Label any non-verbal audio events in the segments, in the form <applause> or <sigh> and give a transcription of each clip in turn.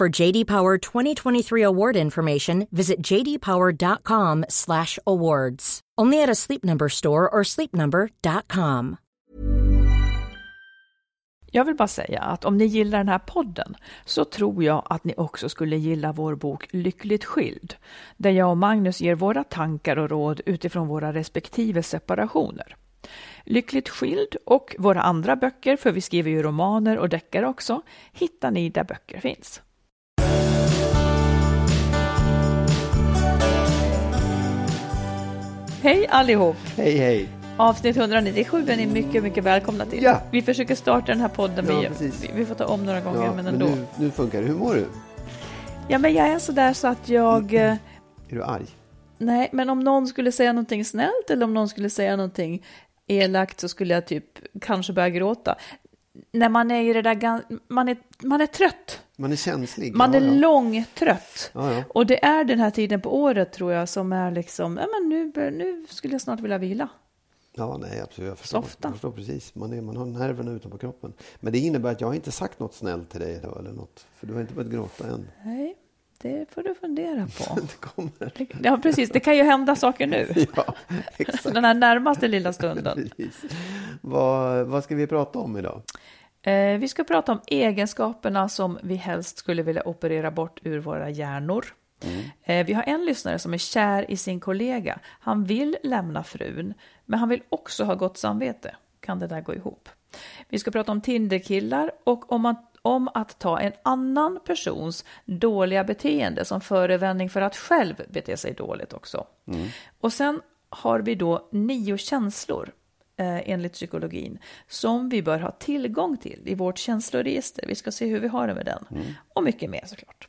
For JD Power 2023 award information, visit jdpower.com/awards. Only at a Sleep Number store or sleepnumber.com. Jag vill bara säga att om ni gillar den här podden så tror jag att ni också skulle gilla vår bok Lyckligt skild, där jag och Magnus ger våra tankar och råd utifrån våra respektive separationer. Lyckligt skild och våra andra böcker, för vi skriver ju romaner och deckare också, hittar ni där böcker finns. Hej allihop! Hej hej! Avsnitt 197 är ni mycket, mycket välkomna till. Ja. Vi försöker starta den här podden. Ja, vi, vi, får ta om några gånger, Ja, men men ändå. nu, nu funkar det. Hur mår du? Ja, men jag är sådär så att jag... eh, Är du arg? Nej, men om någon skulle säga någonting snällt eller om någon skulle säga någonting elakt så skulle jag typ kanske börja gråta. När man är i det där... Man är, man är trött. Man är känslig. Man ja, är ja. långtrött. Ja, ja. Och det är den här tiden på året tror jag som är liksom, ja men nu, nu skulle jag snart vilja vila. Ja, nej, absolut. Jag förstår, Softa. jag förstår precis. Man, är, man har nerverna utanpå kroppen. Men det innebär att jag har inte sagt något snällt till dig idag eller något. För du har inte börjat gråta än. Nej, det får du fundera på. <laughs> Det kommer. Ja, precis. Det kan ju hända saker nu. <laughs> Ja, exakt. Den här närmaste lilla stunden. Precis. Vad, vad ska vi prata om idag? Eh, vi ska prata om egenskaperna som vi helst skulle vilja operera bort ur våra hjärnor. Eh, vi har en lyssnare som är kär i sin kollega. Han vill lämna frun, men han vill också ha gott samvete. Kan det där gå ihop? Vi ska prata om Tinderkillar och om att, om att ta en annan persons dåliga beteende som förevändning för att själv bete sig dåligt också. Och sen har vi då nio känslor eh, enligt psykologin som vi bör ha tillgång till i vårt känsloregister. Vi ska se hur vi har det med den och mycket mer såklart.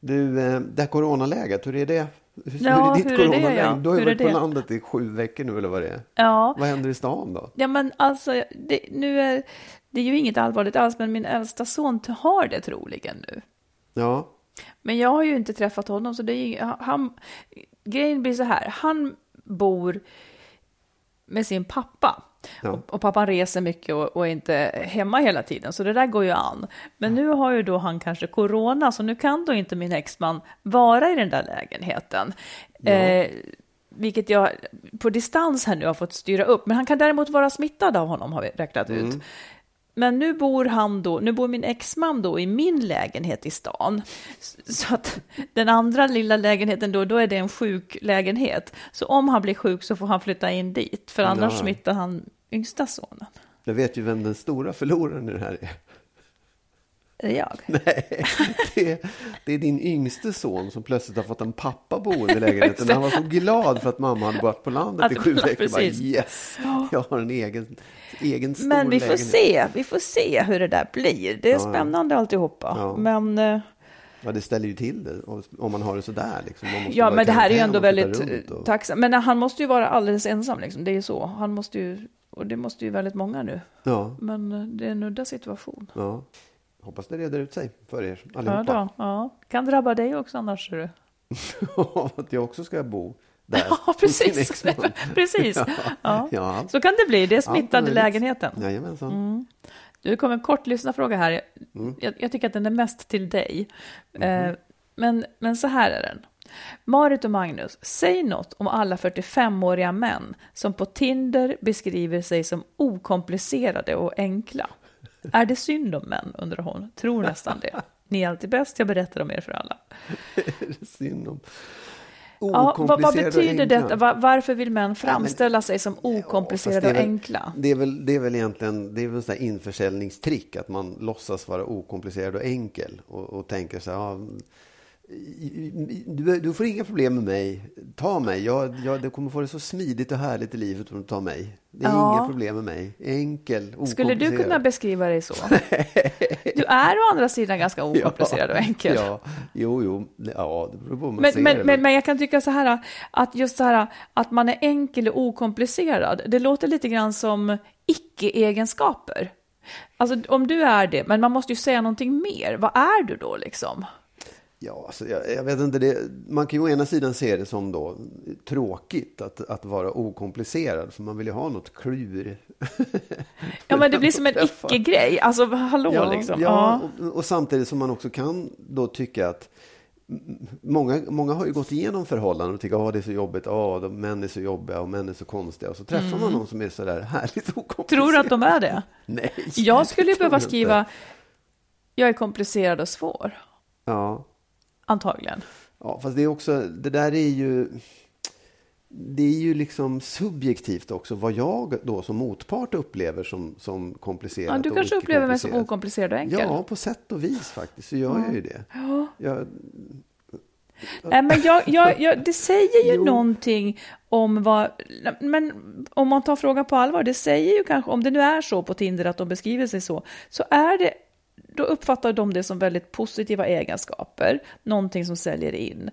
Du, eh, det här coronaläget, hur är det? Ja, hur är ditt hur är det, ja? Du har ju varit på det? landet i sju veckor nu eller vad det är. Ja, Vad händer i stan då? ja men alltså det, nu är det är ju inget allvarligt alls, men min äldsta son har det troligen nu. Ja, Men jag har ju inte träffat honom, så det är ju, han, grejen blir så här, han bor med sin pappa. Ja. Och, och pappan reser mycket och, och är inte hemma hela tiden, så det där går ju an. Men nu har ju då han kanske corona, så nu kan då inte min exman vara i den där lägenheten. Eh, vilket jag på distans här nu har fått styra upp. Men han kan däremot vara smittad av honom, har vi räknat ut. Men nu bor han då, nu bor min exman då i min lägenhet i stan. Så att den andra lilla lägenheten då, då är det en sjuk lägenhet. Så om han blir sjuk så får han flytta in dit, för annars Ja. smittar han yngsta sonen. jag vet ju vem den stora förloraren i det här är. Är det jag? <laughs> Nej, det, det är din yngste son som plötsligt har fått en pappa boende i lägenheten. Han var så glad för att mamma hade varit på landet Att- i sju veckor. Bara, yes, jag har en egen, egen stor Men vi får lägenhet. se, vi får se hur det där blir. Det är Ja, ja. spännande alltihopa. Ja. Men, eh, Ja, det ställer ju till det om man har det sådär. Liksom. Ja, men det här är ju ändå väldigt och- tacksam. Men han måste ju vara alldeles ensam, liksom. det är ju så. Han måste ju, och det måste ju väldigt många nu. Ja, Men eh, det är en udda situation. ja. Hoppas det reder ut sig för er Ja, allihopa. då, ja. Kan drabba dig också annars. du. <laughs> att jag också ska bo där. <laughs> Ja, <laughs> precis. precis. Ja. Ja. Ja. Så kan det bli. Det är smittade möjligt. lägenheten. Jajamensan. Mm. Du kom en kort lyssnarfråga här. Mm. Jag, jag tycker att den är mest till dig. Mm-hmm. Eh, men, men så här är den. Marit och Magnus, säg något om alla 45-åriga män som på Tinder beskriver sig som okomplicerade och enkla. Är det synd om män, undrar hon. Tror nästan det. Ni är alltid bäst, jag berättar om er för alla. Synd om Ja, vad, vad betyder detta? Va- varför vill män framställa sig som okomplicerade det är och enkla? Det är väl, det är väl egentligen det är väl en införsäljningstrick att man låtsas vara okomplicerad och enkel och, och tänker så här, ja, du, du får inga problem med mig, ta mig, jag, jag, du kommer få det så smidigt och härligt i livet om du tar mig. Det är Ja. inga problem med mig, enkel. Skulle du kunna beskriva dig så? Du är å andra sidan ganska <laughs> okomplicerad och enkel. Ja, jo, jo, ja, det beror på hur man Men, ser men, det. men, men jag kan tycka så här att just så här att man är enkel och okomplicerad, det låter lite grann som icke-egenskaper. Alltså om du är det, men man måste ju säga någonting mer. Vad är du då liksom? Ja, alltså, jag, jag vet inte, det, man kan ju å ena sidan se det som då tråkigt att, att vara okomplicerad, för man vill ju ha något klur. <laughs> Ja, men det blir som en <laughs> icke-grej. Alltså hallå liksom. ja, Och, och samtidigt som man också kan då tycka att Många, många har ju gått igenom förhållanden och tycker att det är så jobbigt, oh, de, män är så jobbiga och män är så konstiga. Och så träffar man någon som är så där härligt okomplicerad. Mm. Tror du att de är det? <laughs> Nej. Jag skulle ju behöva skriva, jag är komplicerad och svår. Ja. Antagligen. Ja, fast det är också, det där är ju, det är ju liksom subjektivt också vad jag då som motpart upplever som, som komplicerat Ja, du kanske upplever mig som okomplicerad och enkel. Ja, på sätt och vis faktiskt så gör jag ju det. Jag, Nej, men jag, jag, jag, det säger ju <laughs> Jo. någonting om vad... Men om man tar frågan på allvar, det säger ju kanske, om det nu är så på Tinder att de beskriver sig så, så är det, då uppfattar de det som väldigt positiva egenskaper, någonting som säljer in.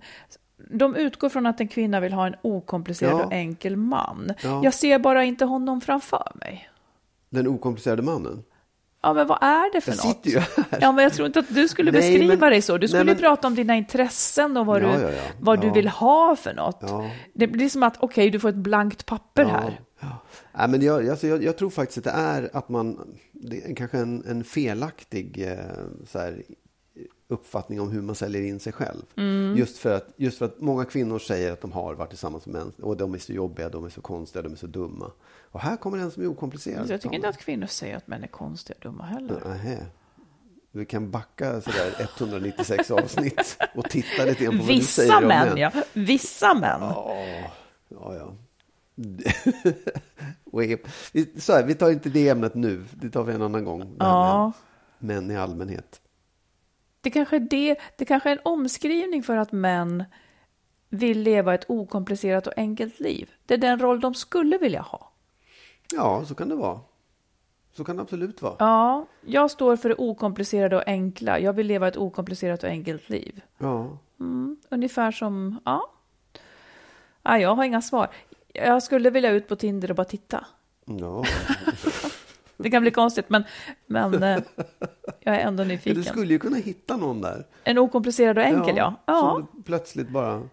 De utgår från att en kvinna vill ha en okomplicerad Ja. och enkel man. Ja. Jag ser bara inte honom framför mig. den okomplicerade mannen. Ja, men vad är det för Jag något? sitter ju här. Ja, men jag tror inte att du skulle <laughs> Nej, beskriva men- dig så. Du nej, skulle men- prata om dina intressen och vad, Ja, du, vad du vill ha för något. Det blir som att, okej, du får ett blankt papper här. Nej, men jag, alltså, jag, jag tror faktiskt att det är att man, det är kanske en, en felaktig eh, så här, uppfattning om hur man säljer in sig själv. Mm. Just, för att, just för att många kvinnor säger att de har varit tillsammans med män och de är så jobbiga, de är så konstiga, de är så dumma. Och här kommer en som är okomplicerad. Så jag tycker inte att kvinnor säger att män är konstiga och dumma heller. Nähä. Vi kan backa sådär 196 <laughs> avsnitt och titta lite grann på vad du Vissa säger om män, ja. Vissa män. Ja, ja. ja. <laughs> Så här, vi tar inte det ämnet nu, det tar vi en annan gång. Ja. Män i allmänhet. Det kanske är det, det kanske är en omskrivning för att män vill leva ett okomplicerat och enkelt liv. Det är den roll de skulle vilja ha. Ja, så kan det vara. Så kan det absolut vara. Ja, jag står för det okomplicerade och enkla. Jag vill leva ett okomplicerat och enkelt liv. Ja. Mm, ungefär som, ja. ja. Jag har inga svar. Jag skulle vilja ut på Tinder och bara titta. ja. <laughs> Det kan bli konstigt, men, men eh, jag är ändå nyfiken. Du skulle ju kunna hitta någon där. En okomplicerad och enkel, ja. Ja, Som du plötsligt bara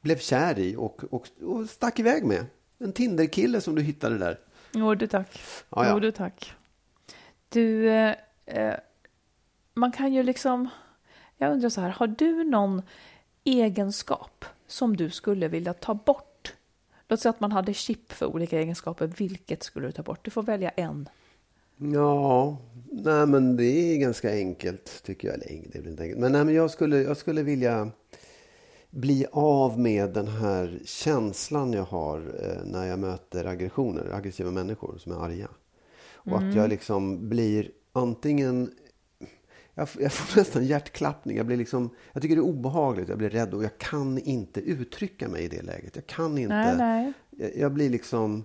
blev kär i och, och, och stack iväg med. En Tinder-kille som du hittade där. jo du tack. Ja, ja. Jo du tack. Du, eh, eh, man kan ju liksom, jag undrar så här, har du någon egenskap som du skulle vilja ta bort? Låt säga att man hade chip för olika egenskaper, vilket skulle du ta bort? Du får välja en. Ja, nej men det är ganska enkelt tycker jag. Eller det är inte enkelt. Men, nej, men jag, skulle, jag skulle vilja bli av med den här känslan jag har eh, när jag möter aggressioner, aggressiva människor som är arga. Och att jag liksom blir antingen jag, jag får <laughs> nästan hjärtklappning. Jag, blir liksom, jag tycker det är obehagligt, jag blir rädd och jag kan inte uttrycka mig i det läget. Jag kan inte. Nej, nej. Jag, jag blir liksom...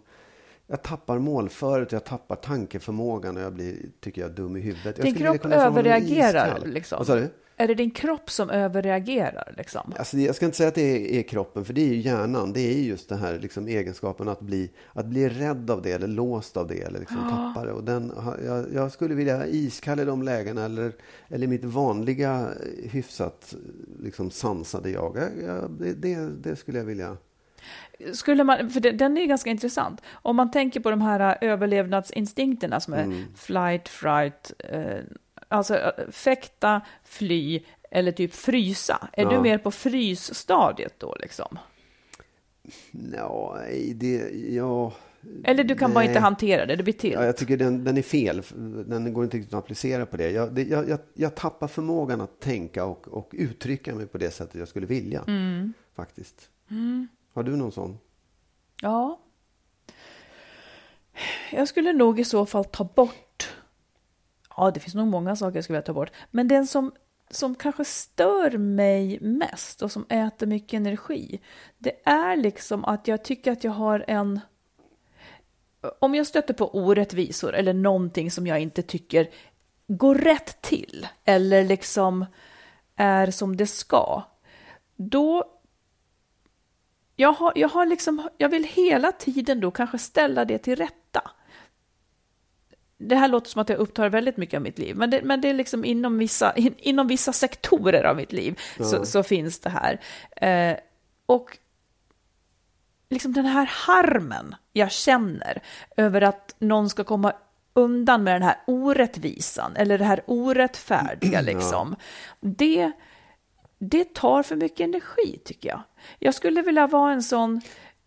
Jag tappar målföret, jag tappar tankeförmågan och jag blir, tycker jag, dum i huvudet. Din kropp överreagerar, liksom. Vad sa du? Är det din kropp som överreagerar? Liksom? Alltså, jag ska inte säga att det är, är kroppen, för det är ju hjärnan. Det är ju just den här liksom, egenskapen att bli, att bli rädd av det eller låst av det eller liksom, tappa det. Och den, jag, jag skulle vilja iskall i de lägena eller, eller mitt vanliga eh, hyfsat liksom, sansade jag. jag, jag det, det, skulle jag vilja. Skulle man, för den är ju ganska intressant. Om man tänker på de här äh, överlevnadsinstinkterna som är Mm. flight, fright, eh, alltså fäkta, fly eller typ frysa. Är Ja. du mer på frysstadiet då liksom? Nej, det, ja, Eller du kan bara Nej. inte hantera det, det blir till. Ja, jag tycker den, den är fel. Den går inte riktigt att applicera på det. Jag, det, jag, jag, jag tappar förmågan att tänka och, och uttrycka mig på det sättet jag skulle vilja. Mm. Faktiskt. Har du någon sån? Ja. Jag skulle nog i så fall ta bort. Ja, det finns nog många saker jag skulle vilja ta bort. Men den som, som kanske stör mig mest och som äter mycket energi. Det är liksom att jag tycker att jag har en. Om jag stöter på orättvisor eller någonting som jag inte tycker går rätt till eller liksom är som det ska. Då jag, har, jag, har liksom, jag vill hela tiden då kanske ställa det till rätta. Det här låter som att jag upptar väldigt mycket av mitt liv, men det, men det är liksom inom vissa, in, inom vissa sektorer av mitt liv så, så finns det här. Eh, och liksom den här harmen jag känner över att någon ska komma undan med den här orättvisan eller det här orättfärdiga liksom. Det, det tar för mycket energi tycker jag. Jag skulle vilja vara en sån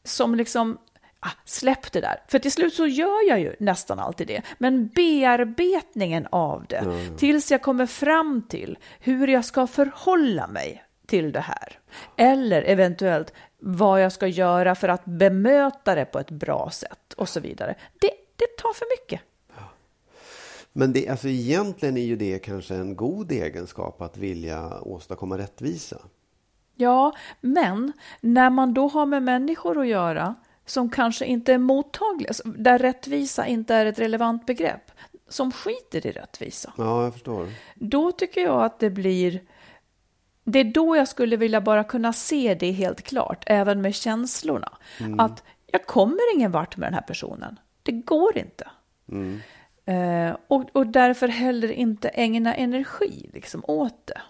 som liksom ah, släpp det där. För till slut så gör jag ju nästan alltid det. Men bearbetningen av det tills jag kommer fram till hur jag ska förhålla mig till det här. Eller eventuellt vad jag ska göra för att bemöta det på ett bra sätt och så vidare. Det, det tar för mycket. Men det, alltså egentligen är ju det kanske en god egenskap att vilja åstadkomma rättvisa. Ja, men när man då har med människor att göra som kanske inte är mottagliga, där rättvisa inte är ett relevant begrepp, som skiter i rättvisa, Ja, jag förstår. då tycker jag att det blir... Det är då jag skulle vilja bara kunna se det helt klart, även med känslorna. Att jag kommer ingen vart med den här personen. Det går inte. Eh, och, och därför heller inte ägna energi liksom, åt det.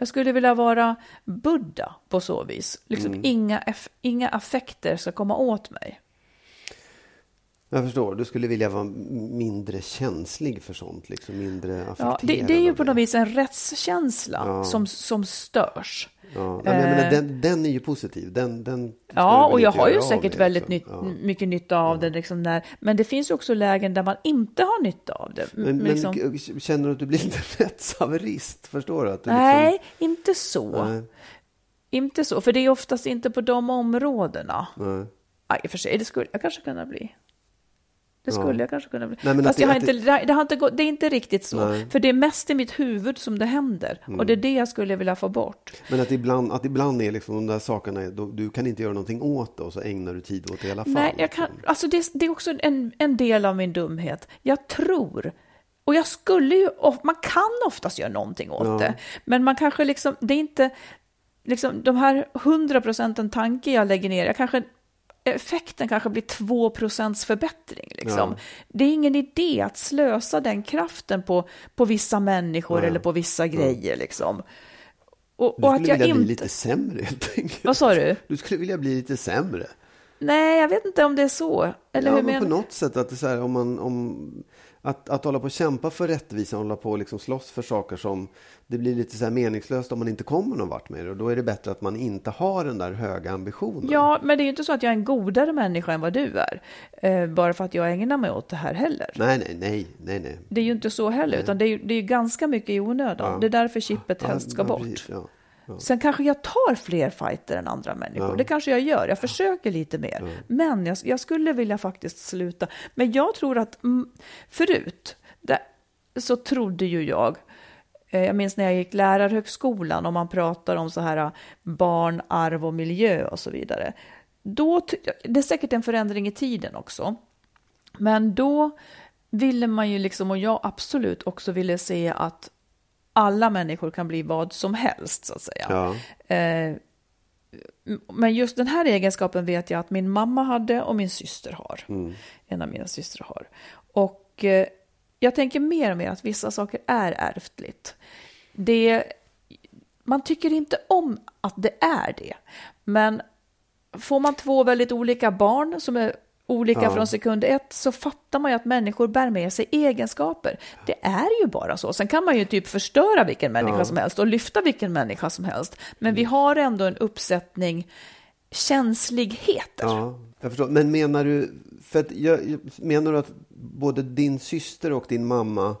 Jag skulle vilja vara Buddha på så vis. Liksom inga, eff- inga affekter ska komma åt mig. Jag förstår. Du skulle vilja vara mindre känslig för sånt, liksom mindre affekterad. Ja, det, det är ju på något vis en rättskänsla som, som störs. Ja, men, men den, den är ju positiv. Den, den Ja, och jag har ju säkert väldigt liksom. nytt, mycket nytta av det. Liksom där. Men det finns ju också lägen där man inte har nytta av det. Men, liksom. men känner du att du blir <laughs> lite rättshaverist? Förstår du? Att du Nej, Liksom, inte så. Nej. Inte så, för det är oftast inte på de områdena. nej. Ja, i och för sig, det skulle jag kanske kunna bli. Det skulle jag kanske kunna bli. Nej, Fast att jag det- har inte, det, det har inte gått, det är inte riktigt så. Nej. För det är mest i mitt huvud som det händer. Och det är det jag skulle vilja få bort. Men att ibland, att ibland är liksom de där sakerna, då, du kan inte göra någonting åt det och så ägnar du tid åt det i alla fall. Nej, jag kan, liksom. alltså det, det är också en, en del av min dumhet. Jag tror, och jag skulle ju, man kan oftast göra någonting åt Ja. det. Men man kanske liksom, det är inte, liksom de här hundra procenten tanke jag lägger ner, jag kanske, effekten kanske blir två procents förbättring. Liksom. Ja. Det är ingen idé att slösa den kraften på, på vissa människor Ja. eller på vissa grejer. Liksom. Och, Du och skulle vilja bli inte... lite sämre helt enkelt. Vad sa du? Du skulle vilja bli lite sämre. Nej, jag vet inte om det är så. Eller ja, hur men på något sätt att det är så här, om man, om, att, att hålla på och kämpa för rättvisa, hålla på och liksom slåss för saker som det blir lite så här meningslöst om man inte kommer någon vart med det. Och då är det bättre att man inte har den där höga ambitionen. Ja, men det är ju inte så att jag är en godare människa än vad du är. Eh, bara för att jag ägnar mig åt det här heller. Nej, nej, nej, nej, nej. Det är ju inte så heller, utan det är ju det är ganska mycket i onödan. Ja. Det är därför chippet Ja, helst ska ja, bort. precis, ja. Sen kanske jag tar fler fighter än andra människor. Det kanske jag gör. Jag försöker lite mer. Men jag, jag skulle vilja faktiskt sluta. Men jag tror att mm, förut där, så trodde ju jag eh, jag minns när jag gick lärarhögskolan och man pratar om så här eh, barn, arv och miljö och så vidare. Då, det är säkert en förändring i tiden också. Men då ville man ju liksom, och jag absolut också ville se att alla människor kan bli vad som helst så att säga. Ja. Eh, men just den här egenskapen vet jag att min mamma hade och min syster har. En av mina systrar har. Och eh, jag tänker mer och mer att vissa saker är ärftligt. Det, man tycker inte om att det är det. Men får man två väldigt olika barn som är olika Ja. från sekund ett så fattar man ju att människor bär med sig egenskaper. Det är ju bara så. Sen kan man ju typ förstöra vilken människa Ja. som helst och lyfta vilken människa som helst. Men vi har ändå en uppsättning känsligheter. Ja, jag förstår. Men menar du, för att jag, menar du att både din syster och din mamma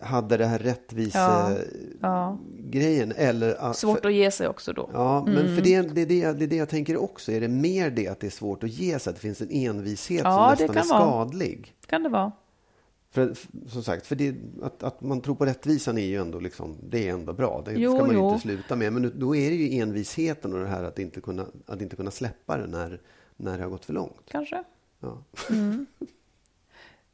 hade det här rättvise-grejen? Ja, ja. Svårt för, att ge sig också då. Ja, men mm. för det, det, det, det är det jag tänker också. Är det mer det att det är svårt att ge sig? Att det finns en envishet ja, som nästan är skadlig? Det kan det vara. För, som sagt, för det, att, att man tror på rättvisan är ju ändå, liksom, det är ändå bra. Det jo, ska man ju jo. inte sluta med. Men då är det ju envisheten och det här att inte kunna, att inte kunna släppa det när, när det har gått för långt. Kanske. Ja. Mm. <laughs>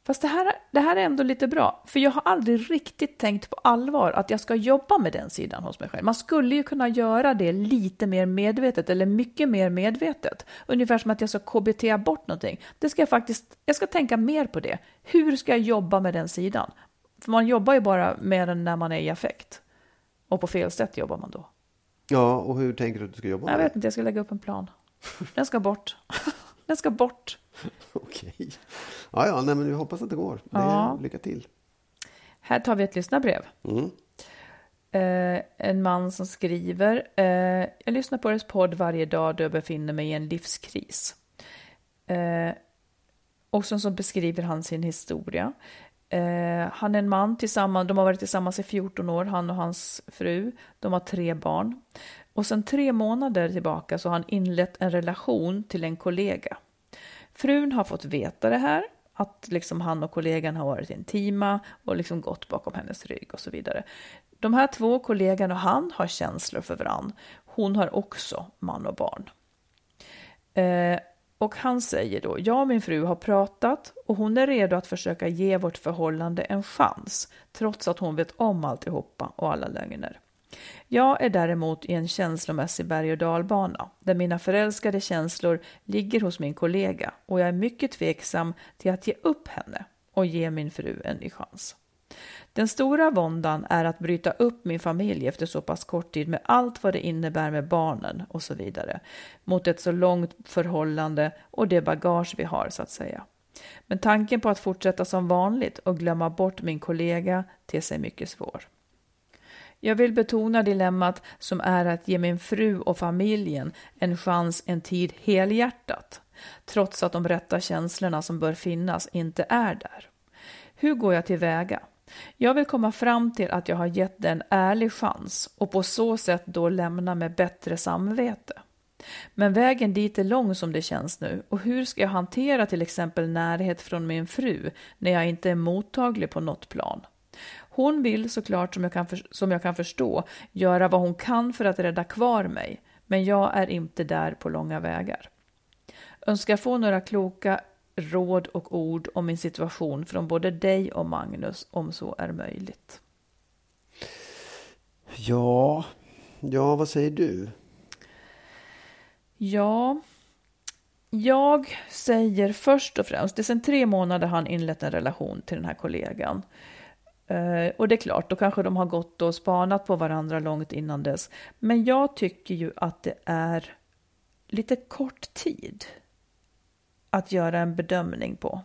Fast det här, det här är ändå lite bra, för jag har aldrig riktigt tänkt på allvar att jag ska jobba med den sidan hos mig själv. Man skulle ju kunna göra det lite mer medvetet, eller mycket mer medvetet. Ungefär som att jag ska KBT bort någonting. Det ska jag faktiskt, jag ska tänka mer på det. Hur ska jag jobba med den sidan? För man jobbar ju bara med den när man är i affekt. Och på fel sätt jobbar man då. Ja, och hur tänker du att du ska jobba med Jag vet inte, jag ska lägga upp en plan. Den ska bort. <laughs> Den ska bort. <laughs> Okej. Ja, ja, nej, men vi hoppas att det går. Det ja. Lycka till. Här tar vi ett lyssnarbrev. Mm. Eh, en man som skriver. Eh, jag lyssnar på er podd varje dag då jag befinner mig i en livskris. Eh, och så, så beskriver han sin historia. Eh, han är en man tillsammans, de har varit tillsammans i 14 år, han och hans fru. De har tre barn. Och sen tre månader tillbaka så har han inlett en relation till en kollega. Frun har fått veta det här, att liksom han och kollegan har varit intima och liksom gått bakom hennes rygg och så vidare. De här två kollegan och han har känslor för varann. Hon har också man och barn. Eh, och han säger då, jag och min fru har pratat och hon är redo att försöka ge vårt förhållande en chans, trots att hon vet om alltihopa och alla lögner. Jag är däremot i en känslomässig berg och dalbana där mina förälskade känslor ligger hos min kollega och jag är mycket tveksam till att ge upp henne och ge min fru en ny chans. Den stora våndan är att bryta upp min familj efter så pass kort tid med allt vad det innebär med barnen och så vidare mot ett så långt förhållande och det bagage vi har så att säga. Men tanken på att fortsätta som vanligt och glömma bort min kollega ter sig mycket svår. Jag vill betona dilemmat som är att ge min fru och familjen en chans en tid helhjärtat, trots att de rätta känslorna som bör finnas inte är där. Hur går jag tillväga? Jag vill komma fram till att jag har gett det en ärlig chans och på så sätt då lämna med bättre samvete. Men vägen dit är lång som det känns nu och hur ska jag hantera till exempel närhet från min fru när jag inte är mottaglig på något plan? Hon vill såklart, som jag, kan för, som jag kan förstå, göra vad hon kan för att rädda kvar mig, men jag är inte där på långa vägar. Önskar få några kloka råd och ord om min situation från både dig och Magnus, om så är möjligt. Ja, ja vad säger du? Ja, jag säger först och främst, det är sedan tre månader han inlett en relation till den här kollegan. Uh, och det är klart, då kanske de har gått och spanat på varandra långt innan dess. Men jag tycker ju att det är lite kort tid att göra en bedömning på.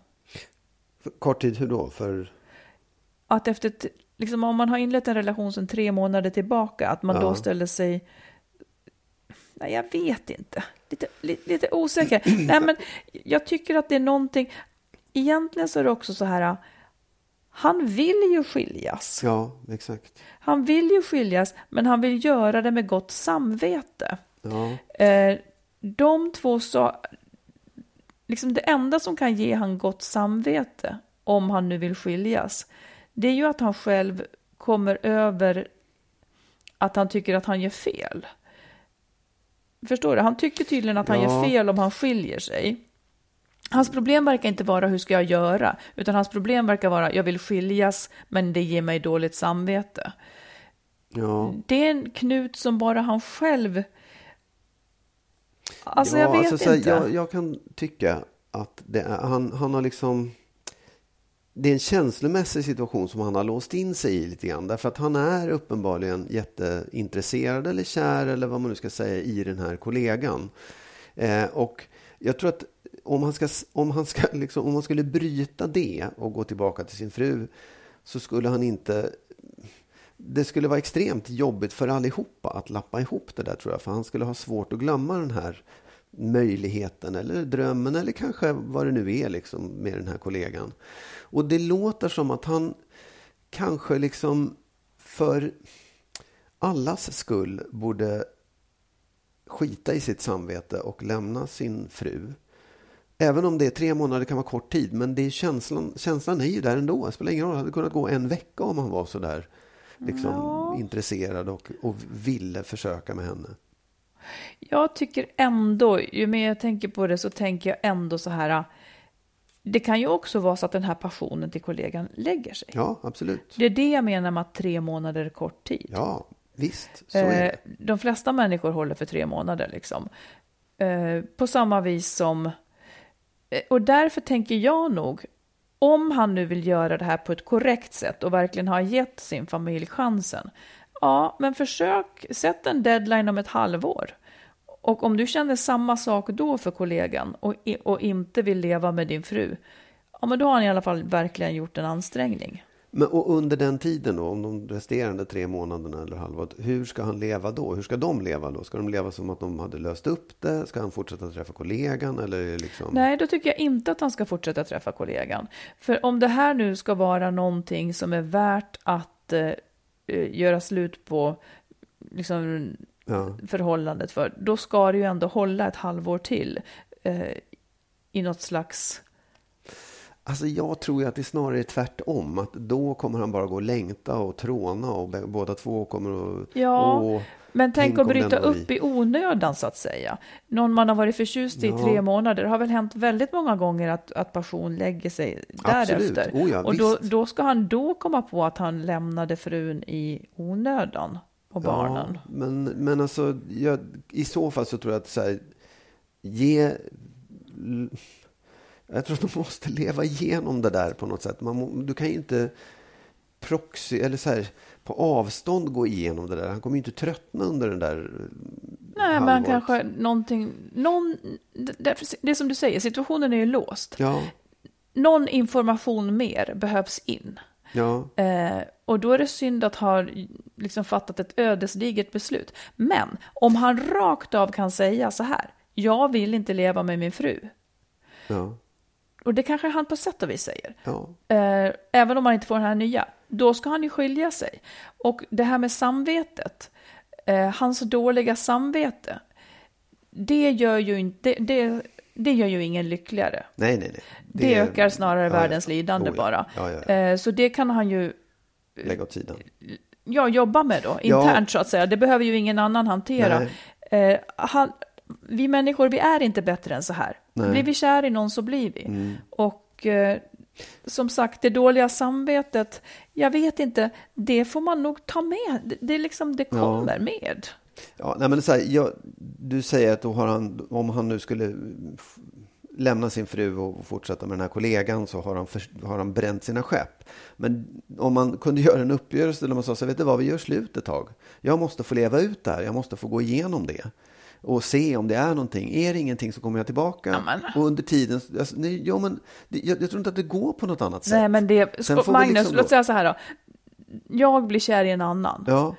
Kort tid, hur då? För... Att efter, liksom om man har inlett en relation sedan tre månader tillbaka, att man ja. då ställer sig Nej, jag vet inte. Lite, lite, lite osäker. <clears throat> Nej, men jag tycker att det är någonting. Egentligen så är det också så här han vill ju skiljas. Ja, exakt. Han vill ju skiljas, men han vill göra det med gott samvete. Ja. Eh, de två sa... Liksom det enda som kan ge han gott samvete, om han nu vill skiljas, det är ju att han själv kommer över att han tycker att han gör fel. Förstår du? Han tycker tydligen att han ja. gör fel om han skiljer sig. Hans problem verkar inte vara hur ska jag göra, utan hans problem verkar vara jag vill skiljas, men det ger mig dåligt samvete. Ja. Det är en knut som bara han själv... Alltså ja, jag vet alltså, inte. Jag, jag, kan tycka att är, han, han har liksom... Det är en känslomässig situation som han har låst in sig i lite grann. Därför att han är uppenbarligen jätteintresserad eller kär eller vad man nu ska säga i den här kollegan. Eh, och jag tror att om han, ska, om, han ska, <laughs> liksom, om han skulle bryta det och gå tillbaka till sin fru så skulle han inte... Det skulle vara extremt jobbigt för allihopa att lappa ihop det där tror jag. För han skulle ha svårt att glömma den här möjligheten eller drömmen eller kanske vad det nu är liksom med den här kollegan. Och det låter som att han kanske liksom för allas skull borde skita i sitt samvete och lämna sin fru. Även om det är tre månader kan vara kort tid, men det är känslan, känslan är ju där ändå. Det spelar ingen roll, det hade kunnat gå en vecka om han var så där liksom, ja. intresserad och, och ville försöka med henne. Jag tycker ändå, ju mer jag tänker på det så tänker jag ändå så här. Det kan ju också vara så att den här passionen till kollegan lägger sig. Ja, absolut. Det är det jag menar med att tre månader är kort tid. Ja, visst. Så är det. Eh, de flesta människor håller för tre månader liksom. Eh, på samma vis som... Eh, och därför tänker jag nog, om han nu vill göra det här på ett korrekt sätt och verkligen har gett sin familj chansen, Ja, men försök, sätt en deadline om ett halvår. Och om du känner samma sak då för kollegan och, och inte vill leva med din fru, ja men då har han i alla fall verkligen gjort en ansträngning. Men och under den tiden då, om de resterande tre månaderna eller halvåret, hur ska han leva då? Hur ska de leva då? Ska de leva som att de hade löst upp det? Ska han fortsätta träffa kollegan? Eller liksom... Nej, då tycker jag inte att han ska fortsätta träffa kollegan. För om det här nu ska vara någonting som är värt att eh, Eh, göra slut på liksom, ja. förhållandet för, då ska det ju ändå hålla ett halvår till eh, i något slags... Alltså jag tror ju att det snarare är tvärtom. Att då kommer han bara gå och längta och tråna och båda två kommer att... Ja, och, men tänk att bryta upp i onödan så att säga. Någon man har varit förtjust i ja. tre månader. Det har väl hänt väldigt många gånger att, att passion lägger sig därefter. Oh ja, och då, då, ska han då komma på att han lämnade frun i onödan och barnen. Ja, men, men alltså, jag, i så fall så tror jag att så här, ge... Jag tror att de måste leva igenom det där på något sätt. Man, du kan ju inte proxy, eller så här, på avstånd gå igenom det där. Han kommer ju inte tröttna under den där Nej, halvåret. men kanske någonting, någon, det, det som du säger, situationen är ju låst. Ja. Någon information mer behövs in. Ja. Eh, och då är det synd att ha liksom fattat ett ödesdigert beslut. Men om han rakt av kan säga så här, jag vill inte leva med min fru. Ja. Och det kanske han på sätt och vis säger. Ja. Eh, även om man inte får den här nya då ska han ju skilja sig. Och det här med samvetet, eh, hans dåliga samvete, det gör ju inte, det, det gör ju ingen lyckligare. Nej, nej, nej. Det, det ökar snarare ja, världens ja. lidande oh, bara. Ja, eh, så det kan han ju... Lägga åt sidan. Ja, jobba med då, internt så att säga. Det behöver ju ingen annan hantera. Han, vi människor, vi är inte bättre än så här. Nej. Blir vi kär i någon så blir vi. Mm. Och eh, som sagt, det dåliga samvetet, jag vet inte, det får man nog ta med. Det, är liksom, det kommer ja. med. Ja, nej men så här, jag, du säger att han, om han nu skulle lämna sin fru och fortsätta med den här kollegan så har han, för, har han bränt sina skepp. Men om man kunde <laughs> göra en uppgörelse där man sa så vet du vad, vi gör slut ett tag. Jag måste få leva ut det här, jag måste få gå igenom det och se om det är någonting. Är det ingenting så kommer jag tillbaka. Amen. Och under tiden, alltså, nej, ja, men, det, jag, jag, tror inte att det går på något annat sätt. Nej, men det, Magnus, liksom låt säga så här då. Jag blir kär i en annan. Ja.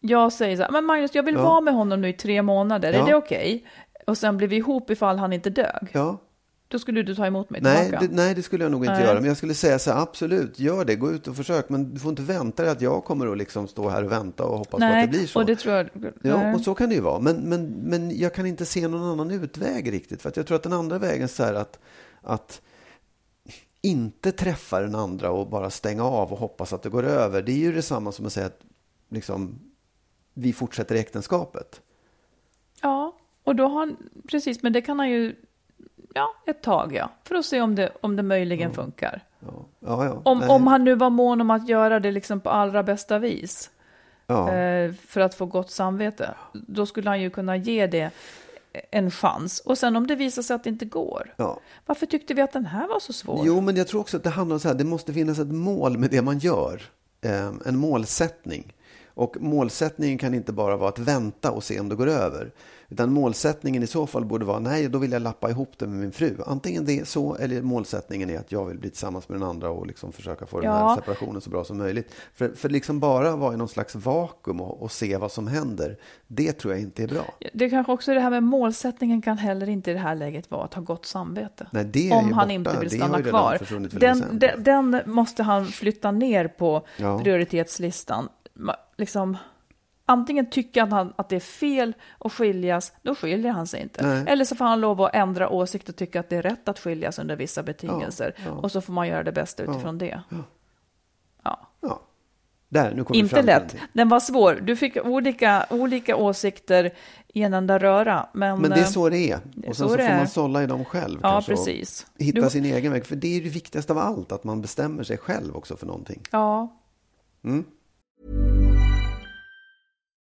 Jag säger så här, men Magnus, jag vill ja. vara med honom nu i tre månader, ja. är det okej? Okay? Och sen blir vi ihop ifall han inte dög. Ja. Då skulle du ta emot mig nej, tillbaka? Det, nej, det skulle jag nog inte nej. göra. Men jag skulle säga så här, absolut, gör det, gå ut och försök. Men du får inte vänta dig att jag kommer att liksom stå här och vänta och hoppas nej, på att det blir så. Och det tror jag. Ja, och så kan det ju vara. Men, men, men jag kan inte se någon annan utväg riktigt. För att jag tror att den andra vägen så här att, att inte träffa den andra och bara stänga av och hoppas att det går över. Det är ju detsamma som att säga att liksom, vi fortsätter äktenskapet. Ja, och då har han, precis, men det kan han ju ja, ett tag ja. För att se om det, om det möjligen ja. funkar. Ja. Ja, om, om han nu var mån om att göra det liksom på allra bästa vis. Eh, för att få gott samvete. Då skulle han ju kunna ge det en chans. Och sen om det visar sig att det inte går. Varför tyckte vi att den här var så svår? Jo, men jag tror också att det handlar om så här, det måste finnas ett mål med det man gör. Eh, en målsättning. Och målsättningen kan inte bara vara att vänta och se om det går över. Utan målsättningen i så fall borde vara, nej, då vill jag lappa ihop det med min fru. Antingen det är så, eller målsättningen är att jag vill bli tillsammans med den andra och liksom försöka få ja. den här separationen så bra som möjligt. För, för liksom bara vara i någon slags vakuum och, och, se vad som händer, det tror jag inte är bra. Det kanske också är det här med målsättningen kan heller inte i det här läget vara att ha gott samvete. Nej, det är Om han inte vill stanna kvar. Den, den, den, måste han flytta ner på ja. prioritetslistan. Liksom antingen tycker han att det är fel att skiljas, då skiljer han sig inte. Nej. Eller så får han lov att ändra åsikt och tycka att det är rätt att skiljas under vissa betingelser. Ja, ja. Och så får man göra det bästa utifrån det. Ja. ja. Där, nu inte lätt. Den var svår. Du fick olika, olika åsikter i en enda röra. Men, men det är så det är. Och sen så får man sålla i dem själv. Ja, precis. Hitta du... sin egen väg. För det är det viktigaste av allt, att man bestämmer sig själv också för någonting. Ja. Mm.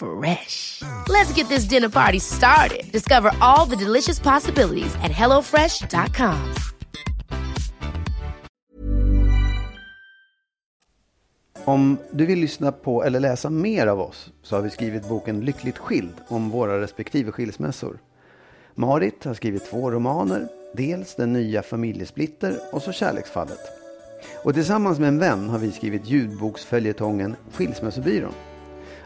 Fresh. Let's get this dinner party started. Discover all the delicious possibilities at hellofresh.com. Om du vill lyssna på eller läsa mer av oss så har vi skrivit boken Lyckligt skild om våra respektive skilsmässor. Marit har skrivit två romaner, dels Den nya familjesplitter och så Kärleksfallet. Och tillsammans med en vän har vi skrivit ljudboksföljetongen Skilsmässobyrån.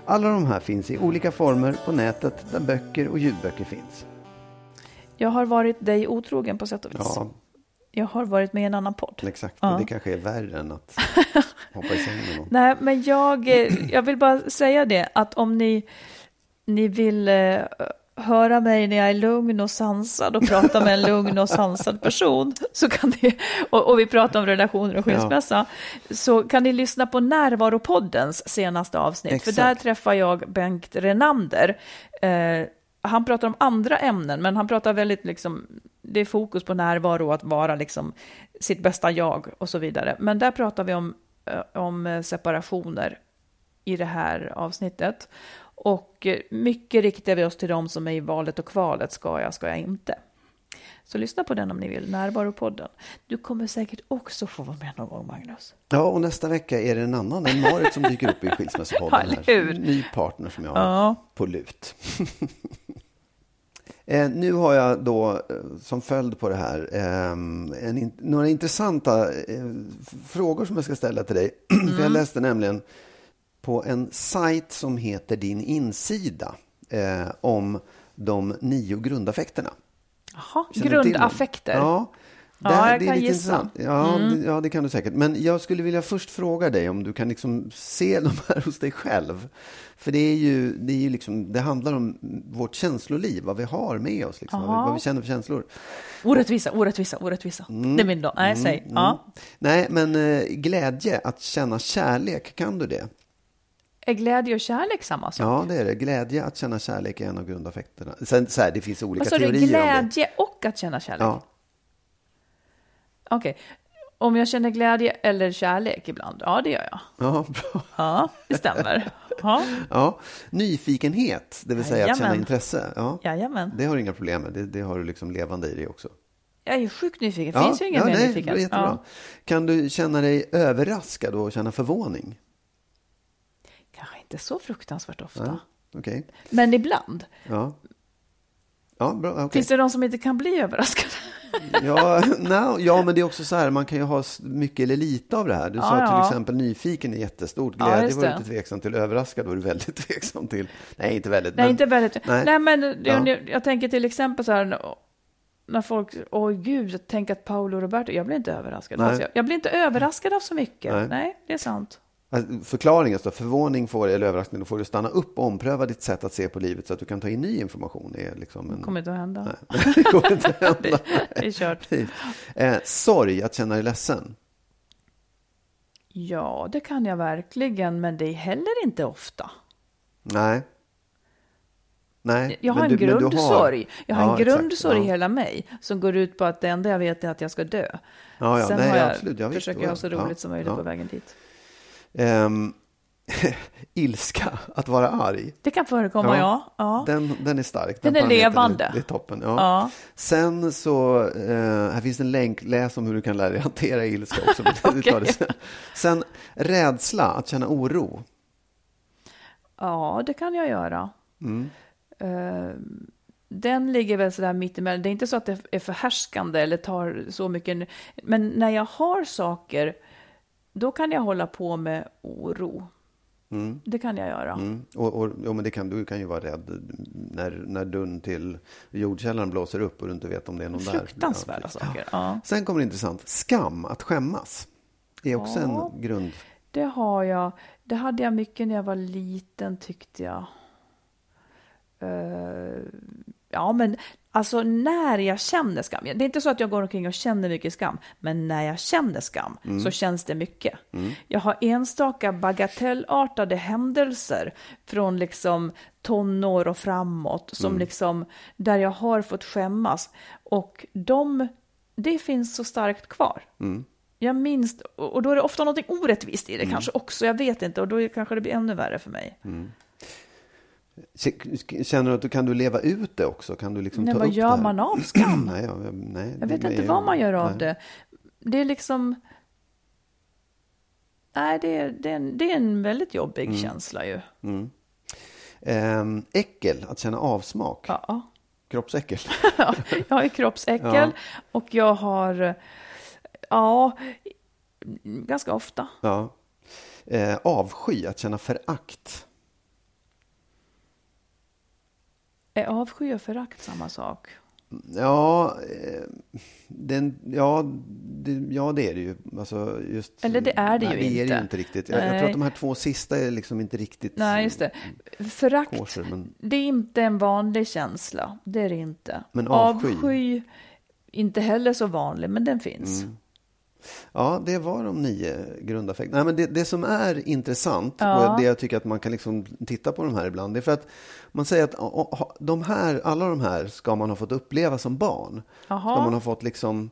Alla de här finns i olika former på nätet där böcker och ljudböcker finns. Jag har varit dig otrogen på sätt och vis. Ja. Jag har varit med i en annan podd. Exakt, ja. det kanske är värre än att <laughs> hoppa i säng med någon. Nej, men jag, eh, jag vill bara säga det att om ni, ni vill eh, höra mig när jag är lugn och sansad och prata med en <laughs> lugn och sansad person, så kan ni, och, och vi pratar om relationer och skilsmässa, ja. så kan ni lyssna på Närvaropoddens senaste avsnitt, Exakt. för där träffar jag Bengt Renander. Eh, han pratar om andra ämnen, men han pratar väldigt liksom, det är fokus på närvaro och att vara liksom sitt bästa jag och så vidare. Men där pratar vi om, eh, om separationer i det här avsnittet. Och mycket riktar vi oss till de som är i valet och kvalet, ska jag, ska jag inte. Så lyssna på den om ni vill, Närvaropodden. Du kommer säkert också få vara med någon gång, Magnus. Ja, och nästa vecka är det en annan, en Marit som dyker upp i Skilsmässopodden. Ja, hur? Ny partner som jag har ja. på lut. <laughs> eh, nu har jag då eh, som följd på det här eh, en, några intressanta eh, frågor som jag ska ställa till dig. Mm. <clears throat> För jag läste nämligen på en sajt som heter Din insida eh, om de nio grundaffekterna. Jaha, grundaffekter. Ja, det, ja, jag det kan gissa. Ja, mm. det, ja, det kan du säkert. Men jag skulle vilja först fråga dig om du kan liksom se <laughs> de här hos dig själv. För det, är ju, det, är ju liksom, det handlar om vårt känsloliv, vad vi har med oss, liksom, vad, vi, vad, vi, känner för känslor. Orättvisa, orättvisa, orättvisa. Mm. Det är min då. Nej, säg. Mm. Ja. Nej, men eh, glädje, att känna kärlek, kan du det? Är glädje och kärlek samma sak? Ja, det är det. Glädje, att känna kärlek är en av grundaffekterna. Sen så här, det finns olika teorier om det. Glädje och att känna kärlek? Ja. Okej. Okay. Om jag känner glädje eller kärlek ibland? Ja, det gör jag. Ja, bra. Ja, det stämmer. Ja. ja. Nyfikenhet, det vill säga Jajamän. att känna intresse. Ja. Jajamän. Det har du inga problem med. Det, det har du liksom levande i dig också. Jag är ju sjukt nyfiken. Ja, Finns ju ingen ja, mer nej, nyfiken. det är jättebra. Kan du känna dig överraskad och känna förvåning? Inte så fruktansvärt ofta. Ja, Okej. Men ibland. Ja. Ja, bra. okej. Finns det någon som inte kan bli överraskad? <laughs> Ja, no, ja, men det är också så här, man kan ju ha mycket eller lite av det här. Du sa Ja, till ja. exempel nyfiken är jättestort, Ja, glädje just var du lite tveksam till, överraskad var du väldigt <laughs> tveksam till. Nej, inte väldigt. Nej, men, inte väldigt. nej. Nej, men jag, Ja. jag, tänker till exempel så här när folk, oj gud, tänker att Paolo Roberto, jag blir inte överraskad. Alltså, jag, jag blir inte överraskad av så mycket. Nej. Nej, det är sant. Alltså, Förklaringen, så förvåning får, eller överraskning, då får du stanna upp och ompröva ditt sätt att se på livet så att du kan ta in ny information. Är liksom en... Det kommer inte att hända. Nej, det kommer inte att hända. <laughs> Det, det är kört. Eh, sorg, att känna dig ledsen. Ja, det kan jag verkligen, men det är heller inte ofta. Nej. Nej. Jag har en du- grundsorg. Jag har Ja, en exakt. grundsorg i Ja. hela mig som går ut på att det enda jag vet är att jag ska dö. Ja, Sen nej, har jag, absolut. Ja, visst, försöker jag ha så roligt som möjligt på vägen dit. Ehm, <laughs> ilska, att vara arg. Det kan förekomma, ja. ja. Den, den är stark. Den är parametern levande. Det är toppen. Ja. Ja. Sen så, eh, här finns en länk, läs om hur du kan lära dig hantera ilska också. <laughs> Sen. sen rädsla, att känna oro. Ja, det kan jag göra. Mm. Eh, den ligger väl sådär mittemellan. Det är inte så att det är förhärskande eller tar så mycket. Men när jag har saker, då kan jag hålla på med oro. Mm. Det kan jag göra. Mm. Och, och, jo, men det kan, du kan ju vara rädd när, när dörren till jordkällaren blåser upp och du inte vet om det är någon där. Fruktansvärda Ja. saker. Ja. Sen kommer det intressant. Skam, att skämmas. är också Ja. en grund. Det har jag. Det hade jag mycket när jag var liten tyckte jag. Eh, ja, men alltså när jag känner skam. Det är inte så att jag går omkring och känner mycket skam, men när jag känner skam så känns det mycket. Jag har enstaka bagatellartade händelser från liksom tonår och framåt som liksom där jag har fått skämmas och de, det finns så starkt kvar. Jag minns, och då är det ofta något orättvist i det kanske också, jag vet inte, och då kanske det blir ännu värre för mig. Känner du att du kan du leva ut det också? Kan du liksom Nej, ta vad upp gör det man av <clears throat> skam? nej, ja, nej, Jag vet inte vad man gör av nej. det. Det är liksom... Nej, det är, det är, en, det är en väldigt jobbig Mm. känsla ju. Ehm, äckel, att känna avsmak. Ja. Kroppsäckel. <laughs> jag har kroppsäckel <laughs> Ja. och jag har... Ja, ganska ofta. ja. Eh, avsky, att känna förakt. Är avsky och förakt samma sak? Ja, eh, den, ja, det, ja, det är det ju. Alltså just, Eller det är det nej, ju det är det inte. inte riktigt. Jag, jag tror att de här två sista är liksom inte riktigt Nej, just det. Förakt, kosher, men det är inte en vanlig känsla. Det är det inte. Men avsky? avsky inte heller så vanlig, men den finns. Mm. Ja, det var de nio grundaffekterna. Nej, men det, det som är intressant Ja. och det jag tycker att man kan liksom titta på de här ibland, det är för att man säger att de här, alla de här ska man ha fått uppleva som barn. Jaha. Ska man ha fått liksom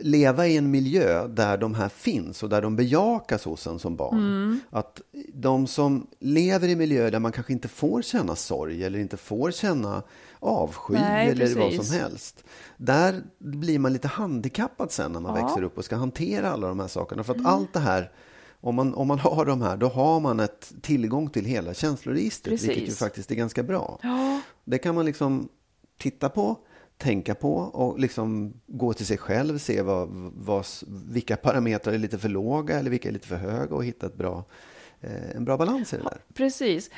leva i en miljö där de här finns och där de bejakas hos en som barn. Mm. Att de som lever i miljöer där man kanske inte får känna sorg eller inte får känna avsky Nej, eller vad precis. som helst. Där blir man lite handikappad sen när man Ja. Mm. växer upp och ska hantera alla de här sakerna. För att allt det här, om man, om man <laughs> har de här, då har man ett tillgång till hela känsloregistret, vilket ju Precis. faktiskt är ganska bra. Ja. Det kan man liksom titta på, tänka på och liksom gå till sig själv, se vad, vad, vilka parametrar är lite för låga eller vilka är lite för höga och hitta ett bra, eh, en bra balans i det där. Precis.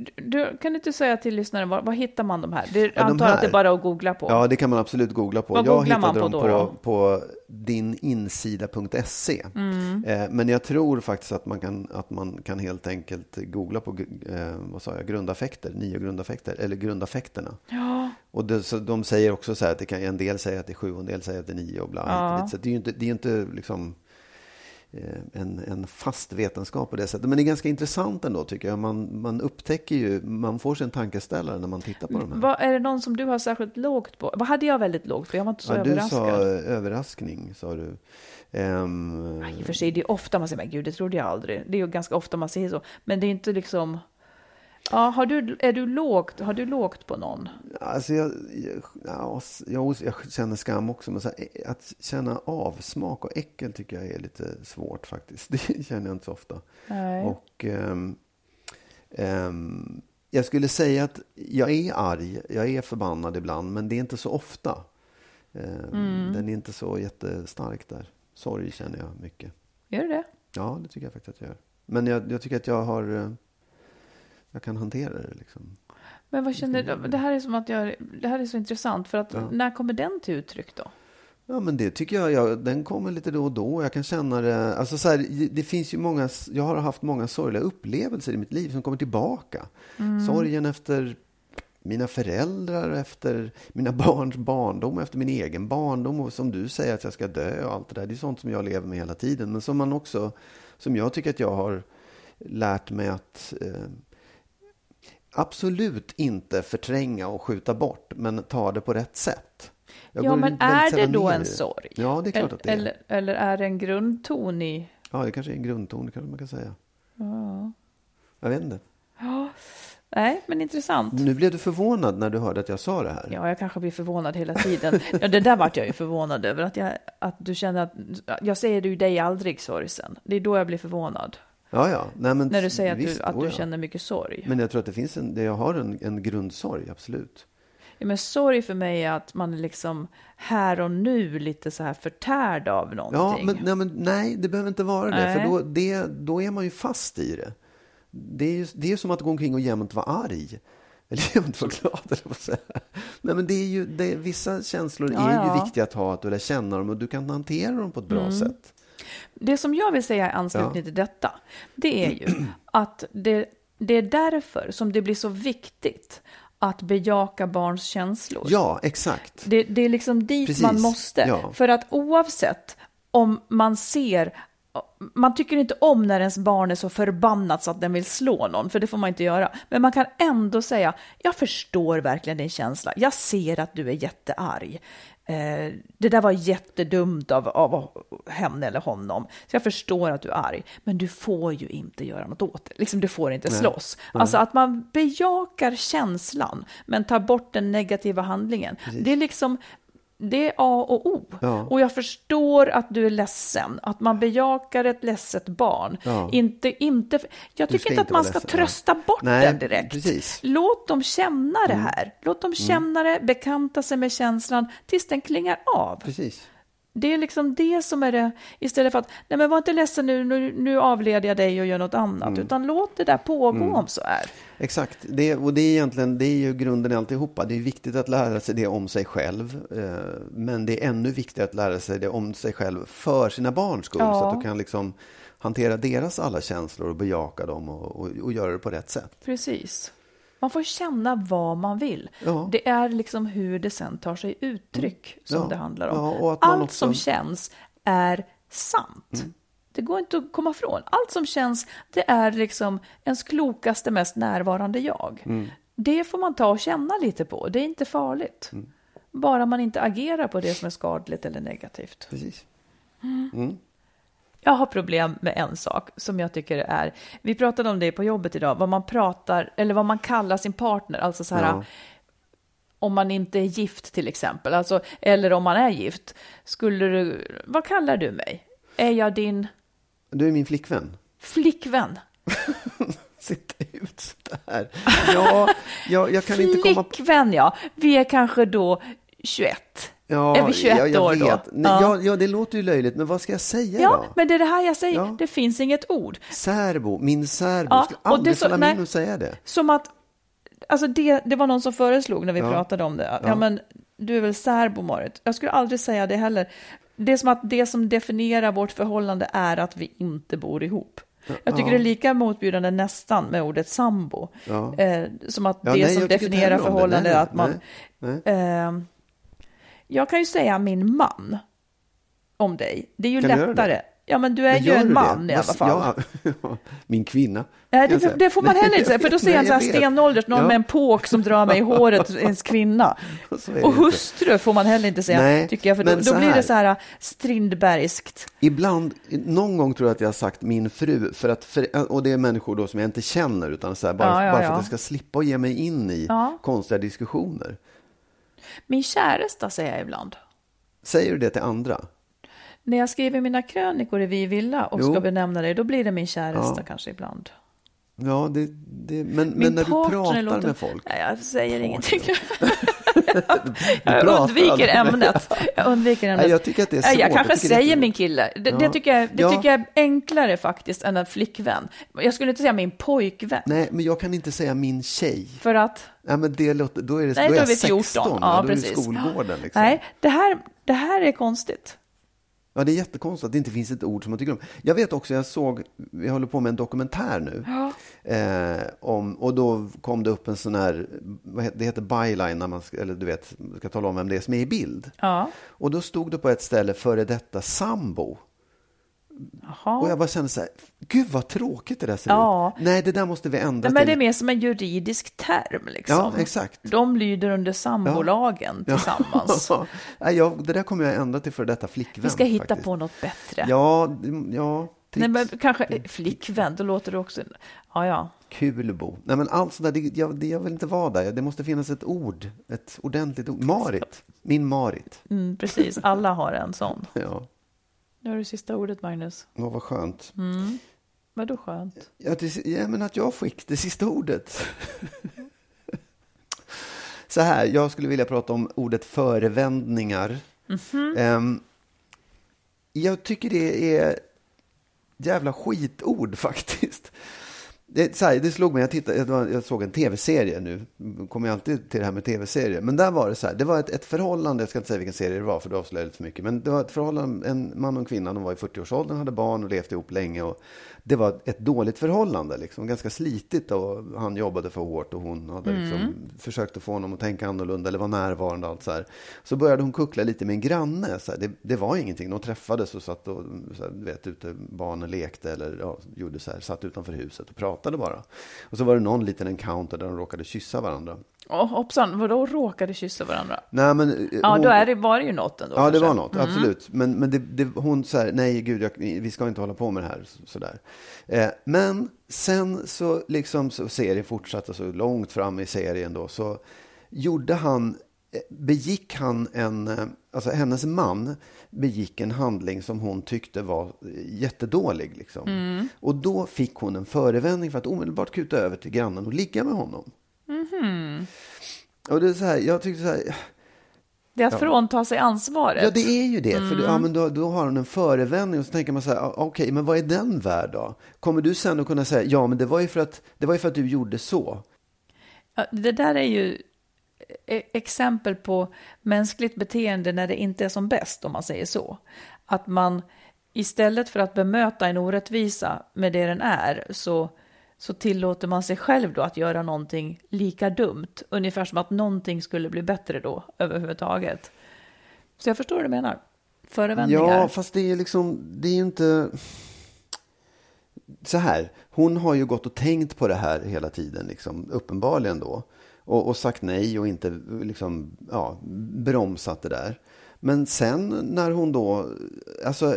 Du, du, kan du inte säga till lyssnaren, var, var hittar man de här? Det, jag de antar att det här- är bara att googla på. Ja, det kan man absolut googla på. Vad jag googlar man hittade på dem då på, då? på dininsida.se. Mm. Eh, men jag tror faktiskt att man kan, att man kan helt enkelt googla på eh, vad sa jag, grundaffekter, nio grundaffekter, eller grundaffekterna. Ja, Och det, så de säger också så här att det kan, en del säger att det är sju och en del säger att det är nio och bla. Ja. Så det är ju inte, det är inte liksom en, en fast vetenskap på det sättet. Men det är ganska intressant ändå tycker jag. Man, man upptäcker ju, man får sig en tankeställare när man tittar på de här. vad, är det någon som du har särskilt lågt på? Vad hade jag väldigt lågt på? Jag var inte så Ja, du överraskad. sa eh, överraskning, sa du. Ehm, I och för sig, det är ofta man säger, men gud, det trodde jag aldrig. Det är ju ganska ofta man säger så. Men det är inte liksom... Ja, har du, är du lågt, har du lågt på någon? Alltså jag, jag, ja, jag, jag känner skam också, men så här, att känna avsmak och äckel tycker jag är lite svårt faktiskt. <laughs> Det känner jag inte så ofta. Nej. Och um, um, jag skulle säga att jag är arg, jag är förbannad ibland, men det är inte så ofta. Um, mm. Den är inte så jättestark där. Sorg känner jag mycket. Gör du det? Ja, det tycker jag faktiskt att jag gör. Men jag, jag tycker att jag har... Jag kan hantera det liksom. Men vad känner du? Det här är som att jag... Det här är så intressant. För att ja. när kommer den till uttryck då? Ja, men det tycker jag, jag, den kommer lite då och då. Jag kan känna det, alltså så här, det finns ju många, jag har haft många sorgliga upplevelser i mitt liv som kommer tillbaka. Mm. Sorgen efter mina föräldrar, efter mina <laughs> barns barndom, efter min egen barndom och som du säger att jag ska dö och allt det där. Det är sånt som jag lever med hela tiden. Men som man också, som jag tycker att jag har lärt mig att eh, absolut inte förtränga och skjuta bort, men ta det på rätt sätt. Jag ja, men är det då en sorg? Ja, det är klart att det är. Eller, eller är det en grundton i... Ja, det kanske är en grundton, det kanske man kan säga. Ja. Jag vet inte. Ja. Nej, men intressant. Nu blev du förvånad när du hörde att jag sa det här. Ja, jag kanske blir förvånad hela tiden. Ja, det där vart jag ju förvånad över. Att, jag, att du känner att, jag säger du dig aldrig sorgsen. Det är då jag blir förvånad. Ja, ja. Nej, men när du säger att visst, du, att du känner mycket sorg. Men jag tror att det finns en, jag har en, en grundsorg, absolut. Ja, men sorg för mig är att man är liksom här och nu lite så här förtärd av någonting. Ja, men, nej, men nej, det behöver inte vara nej. det. För då, det, då är man ju fast i det. Det är ju det är som att gå omkring och jämt vara arg. Eller <laughs> jämt vara glad, eller säga. Nej, men det är ju, det, vissa känslor ja, är ju ja. viktiga att ha, att du lär känna dem och du kan hantera dem på ett bra mm. sätt. Det som jag vill säga i anslutning ja. till detta, det är ju <clears throat> att det, det är därför som det blir så viktigt att bejaka barns känslor. Ja, exakt. Det, det är liksom dit Precis. man måste. Ja. För att oavsett om man ser man tycker inte om när ens barn är så förbannat så att den vill slå någon, för det får man inte göra. Men man kan ändå säga, jag förstår verkligen din känsla. Jag ser att du är jättearg. Eh, det där var jättedumt av, av henne eller honom. Så jag förstår att du är arg, men du får ju inte göra något åt det. Liksom, du får inte slåss. Nej. Alltså att man bejakar känslan, men tar bort den negativa handlingen. Precis. Det är liksom det är A och O. Ja. Och jag förstår att du är ledsen, att man bejakar ett ledset barn. Ja. Inte, inte, jag tycker inte att man ska trösta bort Nej, den direkt. Precis. Låt dem känna det mm. här. Låt dem mm. känna det, bekanta sig med känslan tills den klingar av. Precis. Det är liksom det som är det, istället för att, nej men var inte ledsen nu, nu, nu avleder jag dig och gör något annat, mm. utan låt det där pågå mm. om så är. Exakt, det, och det är egentligen, det är ju grunden i alltihopa. Det är viktigt att lära sig det om sig själv, eh, men det är ännu viktigare att lära sig det om sig själv för sina barns skull, ja. så att du kan liksom hantera deras alla känslor och bejaka dem och, och, och göra det på rätt sätt. Precis. Man får känna vad man vill. Ja. Det är liksom hur det sen tar sig uttryck mm. som ja. det handlar om. Allt också... som känns är sant. Mm. Det går inte att komma ifrån. Allt som känns, det är liksom ens klokaste, mest närvarande jag. Mm. Det får man ta och känna lite på. Det är inte farligt. Mm. Bara man inte agerar på det som är skadligt eller negativt. Precis. Mm. mm. Jag har problem med en sak som jag tycker är, vi pratade om det på jobbet idag, vad man pratar, eller vad man kallar sin partner, alltså så här, ja. om man inte är gift till exempel, alltså, eller om man är gift, skulle du, vad kallar du mig? Är jag din? Du är min flickvän. Flickvän? <laughs> Sitta ut sådär. Ja, jag, jag kan inte komma... Flickvän, ja. Vi är kanske då 21. Ja, är vi 21 jag, jag år vet. då? Nej, ja. ja, det låter ju löjligt, men vad ska jag säga ja, då? men det är det här jag säger, ja. det finns inget ord. Särbo, min särbo, ja, skulle aldrig falla mig in och säga det. Som att, alltså det, det var någon som föreslog när vi ja. pratade om det, ja. men du är väl särbo Marit? Jag skulle aldrig säga det heller. Det är som att det som definierar vårt förhållande är att vi inte bor ihop. Jag tycker ja. det är lika motbjudande nästan med ordet sambo. Ja. Eh, som att det nej, som definierar förhållande är att man... Nej, nej. Eh, jag kan ju säga min man om dig. Det är ju kan lättare. Ja, men du är Men ju en man det? i alla fall. Ja, <laughs> min kvinna. Nej, det, det får man heller inte säga, för då ser jag en här stenålders, någon Ja. med en påk som drar mig i håret, <laughs> ens kvinna. Och hustru får man heller inte säga, Nej, tycker jag, för då, då blir det så här Strindbergskt. Ibland, någon gång tror jag att jag har sagt min fru, för att, för, och det är människor då som jag inte känner, utan så här, bara, Ja, bara för att jag ska slippa ge mig in i konstiga diskussioner. Min käresta säger jag ibland. Säger du det till andra? När jag skriver mina krönikor i Vi Villa och Jo. ska benämna det, då blir det min käresta Ja. kanske ibland. Ja, det, det, men, men när du partner pratar låter- med folk. Nej, jag säger ingenting. <laughs> <laughs> Du jag undviker ämnet. Jag undviker ämnet. Nej, jag tycker att det är svårt. Jag kanske Jag det säger min kille. Det, det, Ja. tycker, jag, det Ja. tycker jag är enklare faktiskt än en flickvän. Jag skulle inte säga min pojkvän. Nej, men jag kan inte säga min tjej. För att, Nej, men det låter, då är, det, nej, då är då är jag vi 16. 14. Ja, Ja, då är det precis. skolgården. Liksom. Nej, det här, det här är konstigt. Ja, det är jättekonstigt att det inte finns ett ord som man tycker om. Jag vet också, jag såg, vi håller på med en dokumentär nu. Eh, om, och då kom det upp en sån här, heter, det heter byline, när man ska, eller du vet, ska tala om vem det är som är i bild. Ja. Och då stod det på ett ställe, före detta sambo. Jaha. Och jag bara kände så här, gud vad tråkigt det där ser Ja. ut. Nej, det där måste vi ändra Nej, men till. det är mer som en juridisk term. Liksom. Ja, exakt. De lyder under sambolagen tillsammans. Nej, jag, det där kommer jag ändra till före detta flickvän. Vi ska hitta faktiskt. på något bättre. Ja, ja. Nej, tips. men kanske eh, flickvän, då låter det också... Ja, ja. Kulbo. Nej, men allt sådär, det, jag, det, jag vill inte vara där. Det måste finnas ett ord. Ett ordentligt ord. Marit. Min Marit. Mm, precis, alla har en sån. Ja, Nu har du sista ordet, Magnus. Åh, vad skönt. Vadå skönt? Ja, det, ja, men att jag fick det sista ordet. <laughs> Så här, jag skulle vilja prata om ordet förevändningar. Ehm, jag tycker det är jävla skitord <laughs> faktiskt. Det, så här, det slog mig, jag, tittade, jag, jag såg en tv-serie nu, kommer jag alltid till det här med tv-serier, men där var det så här, det var ett, ett förhållande, jag ska inte säga vilken serie det var för det avslöjar lite för mycket, men det var ett förhållande, en man och en kvinna, de var i 40-årsåldern, hade barn och levt ihop länge och det var ett dåligt förhållande, liksom, ganska slitigt och han jobbade för hårt och hon hade liksom försökt att få honom att tänka annorlunda eller vara närvarande och allt så här. Så började hon kuckla lite med en granne, så här, det, det var ingenting, de träffades och satt och, så här, vet, ute, barnen lekte eller ja, gjorde så här, satt utanför huset och pratade bara. Och så var det någon liten encounter där de råkade kyssa varandra. Oh, hoppsan, vadå råkade kyssa varandra? Nej, men, eh, Ja, hon- då är det, var det ju något ändå. Ja, det kanske. var något, absolut. Men, men det, det, hon så här, nej gud, jag, vi ska inte hålla på med det här. Så, sådär. Eh, men sen så, liksom, så serien fortsatte så långt fram i serien då, så gjorde han, eh, begick han en, eh, alltså hennes man begick en handling som hon tyckte var jättedålig. Liksom. Och då fick hon en förevändning för att omedelbart kuta över till grannen och ligga med honom. Och det är så här, jag tyckte så här, Det är att frånta sig ansvaret. Ja, det är ju det. För ja, men då, då har hon en förevändning och så tänker man så här, ah, okej, men vad är den värd då? Kommer du sen att kunna säga, ja, men det var ju för att, det var ju för att du gjorde så. Ja, Det där är ju e- exempel på mänskligt beteende när det inte är som bäst, om man säger så. Att man istället för att bemöta en orättvisa med det den är, så, så tillåter man sig själv då att göra någonting lika dumt. Ungefär som att någonting skulle bli bättre då, överhuvudtaget. Så jag förstår vad du menar. Förevändningar. Ja, fast det är liksom, det är ju inte... Så här, hon har ju gått och tänkt på det här hela tiden, liksom, uppenbarligen då. Och, och sagt nej och inte liksom, ja, bromsat det där. Men sen när hon då, alltså,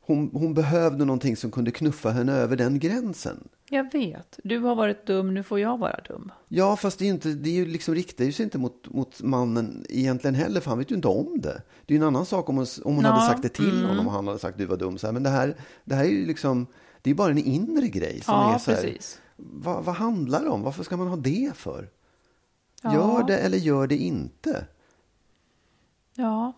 hon, hon behövde någonting som kunde knuffa henne över den gränsen. Jag vet. Du har varit dum, nu får jag vara dum. Ja, fast det är inte, det är ju liksom riktar ju sig inte mot, mot mannen egentligen heller, för han vet ju inte om det. Det är ju en annan sak om hon, om hon Ja, hade sagt det till mm. honom och han hade sagt du var dum. Så här, men det här, det här är ju liksom, det är bara en inre grej som Ja, är så här, precis. vad, vad handlar det om? Varför ska man ha det för? Ja. Gör det eller gör det inte? Ja.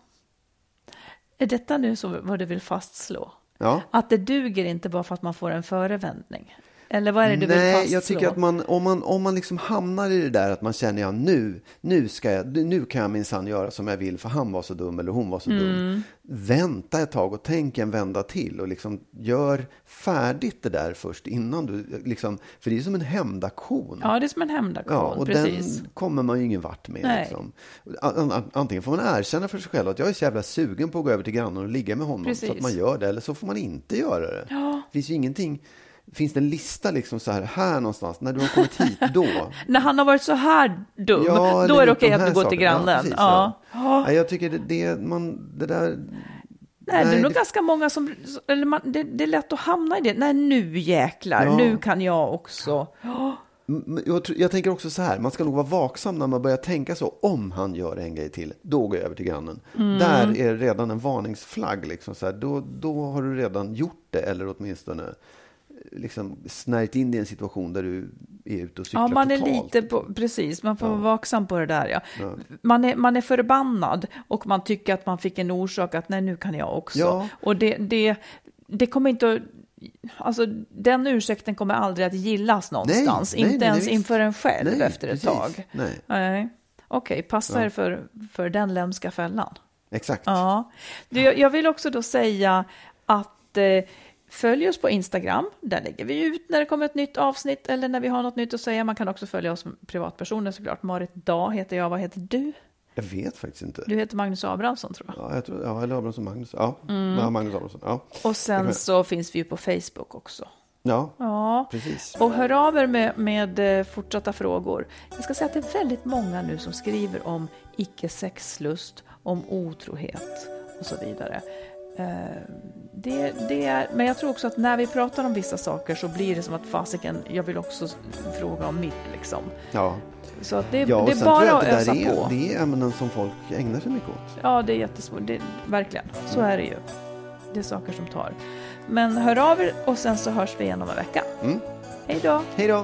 Är detta nu så vad du vill fastslå? Ja, Att det duger inte bara för att man får en förevändning? Eller vad är det du vill Nej, fastslå? jag tycker att man, om man, om man liksom hamnar i det där att man känner ja, nu, nu, ska jag, nu kan jag minsann göra som jag vill för han var så dum eller hon var så Mm. dum. Vänta ett tag och tänk en vända till och liksom gör färdigt det där först innan du liksom, för det är som en hämndaktion. Ja, det är som en hämndaktion, Ja, och precis. den kommer man ju ingen vart med. Nej. Liksom. An- an- Antingen får man erkänna för sig själv att jag är så jävla sugen på att gå över till grannen och ligga med honom. Så Precis. att man gör det, eller så får man inte göra det. Det finns ju ingenting. Finns det en lista liksom så här, här någonstans, när du har kommit hit, då? <laughs> När han har varit så här dum, Ja, då är det okej de att du går till grannen. precis, ja. Ja, jag tycker det, det, man, det där... Nej, det är nog det- ganska många som, eller man, det, det är lätt att hamna i det. Nej, nu jäklar, Ja. nu kan jag också. Jag, jag tänker också så här, man ska nog vara vaksam när man börjar tänka så. Om han gör en grej till, då går jag över till grannen. Mm. Där är redan en varningsflagg. Liksom, så här, då, då har du redan gjort det, eller åtminstone liksom, snärjt in i en situation där du är ute och cyklar Ja, man är totalt. lite på, precis, man får vara vaksam på det där. Ja. Man, är, man är förbannad och man tycker att man fick en orsak att nej, nu kan jag också. Ja. Och det, det, det kommer inte att, alltså den ursäkten kommer aldrig att gillas någonstans. nej, inte nej, ens nej, inför en själv Nej, efter ett precis. tag. Nej. Nej. Okej, passa er för, för den lämska fällan. Exakt. Ja, du, jag jag vill också då säga att eh, följ oss på Instagram. Där lägger vi ut när det kommer ett nytt avsnitt eller när vi har något nytt att säga. Man kan också följa oss som privatpersoner såklart. Marit Dag heter jag. Vad heter du? Jag vet faktiskt inte. Du heter Magnus Abrahamsson tror jag. Ja, jag tror, ja, eller Abrahamsson Magnus. Ja, Mm. Magnus Abrahamsson. Ja. Och sen kan- så finns vi ju på Facebook också. ja, Ja, precis. och hör av er med, med eh, fortsatta frågor. Jag ska säga att det är väldigt många nu som skriver om icke-sexlust, om otrohet och så vidare. Eh, Det, det är, men jag tror också att när vi pratar om vissa saker så blir det som att fasiken, jag vill också fråga om mitt liksom. Ja, Så att det, ja det är bara att ösa är, på. det är ämnen som folk ägnar sig mycket åt. Ja, det är jättesvårt. Det, verkligen, så är det ju. Det är saker som tar. Men hör av er och sen så hörs vi igen om en vecka. Mm. Hej då! Hej då!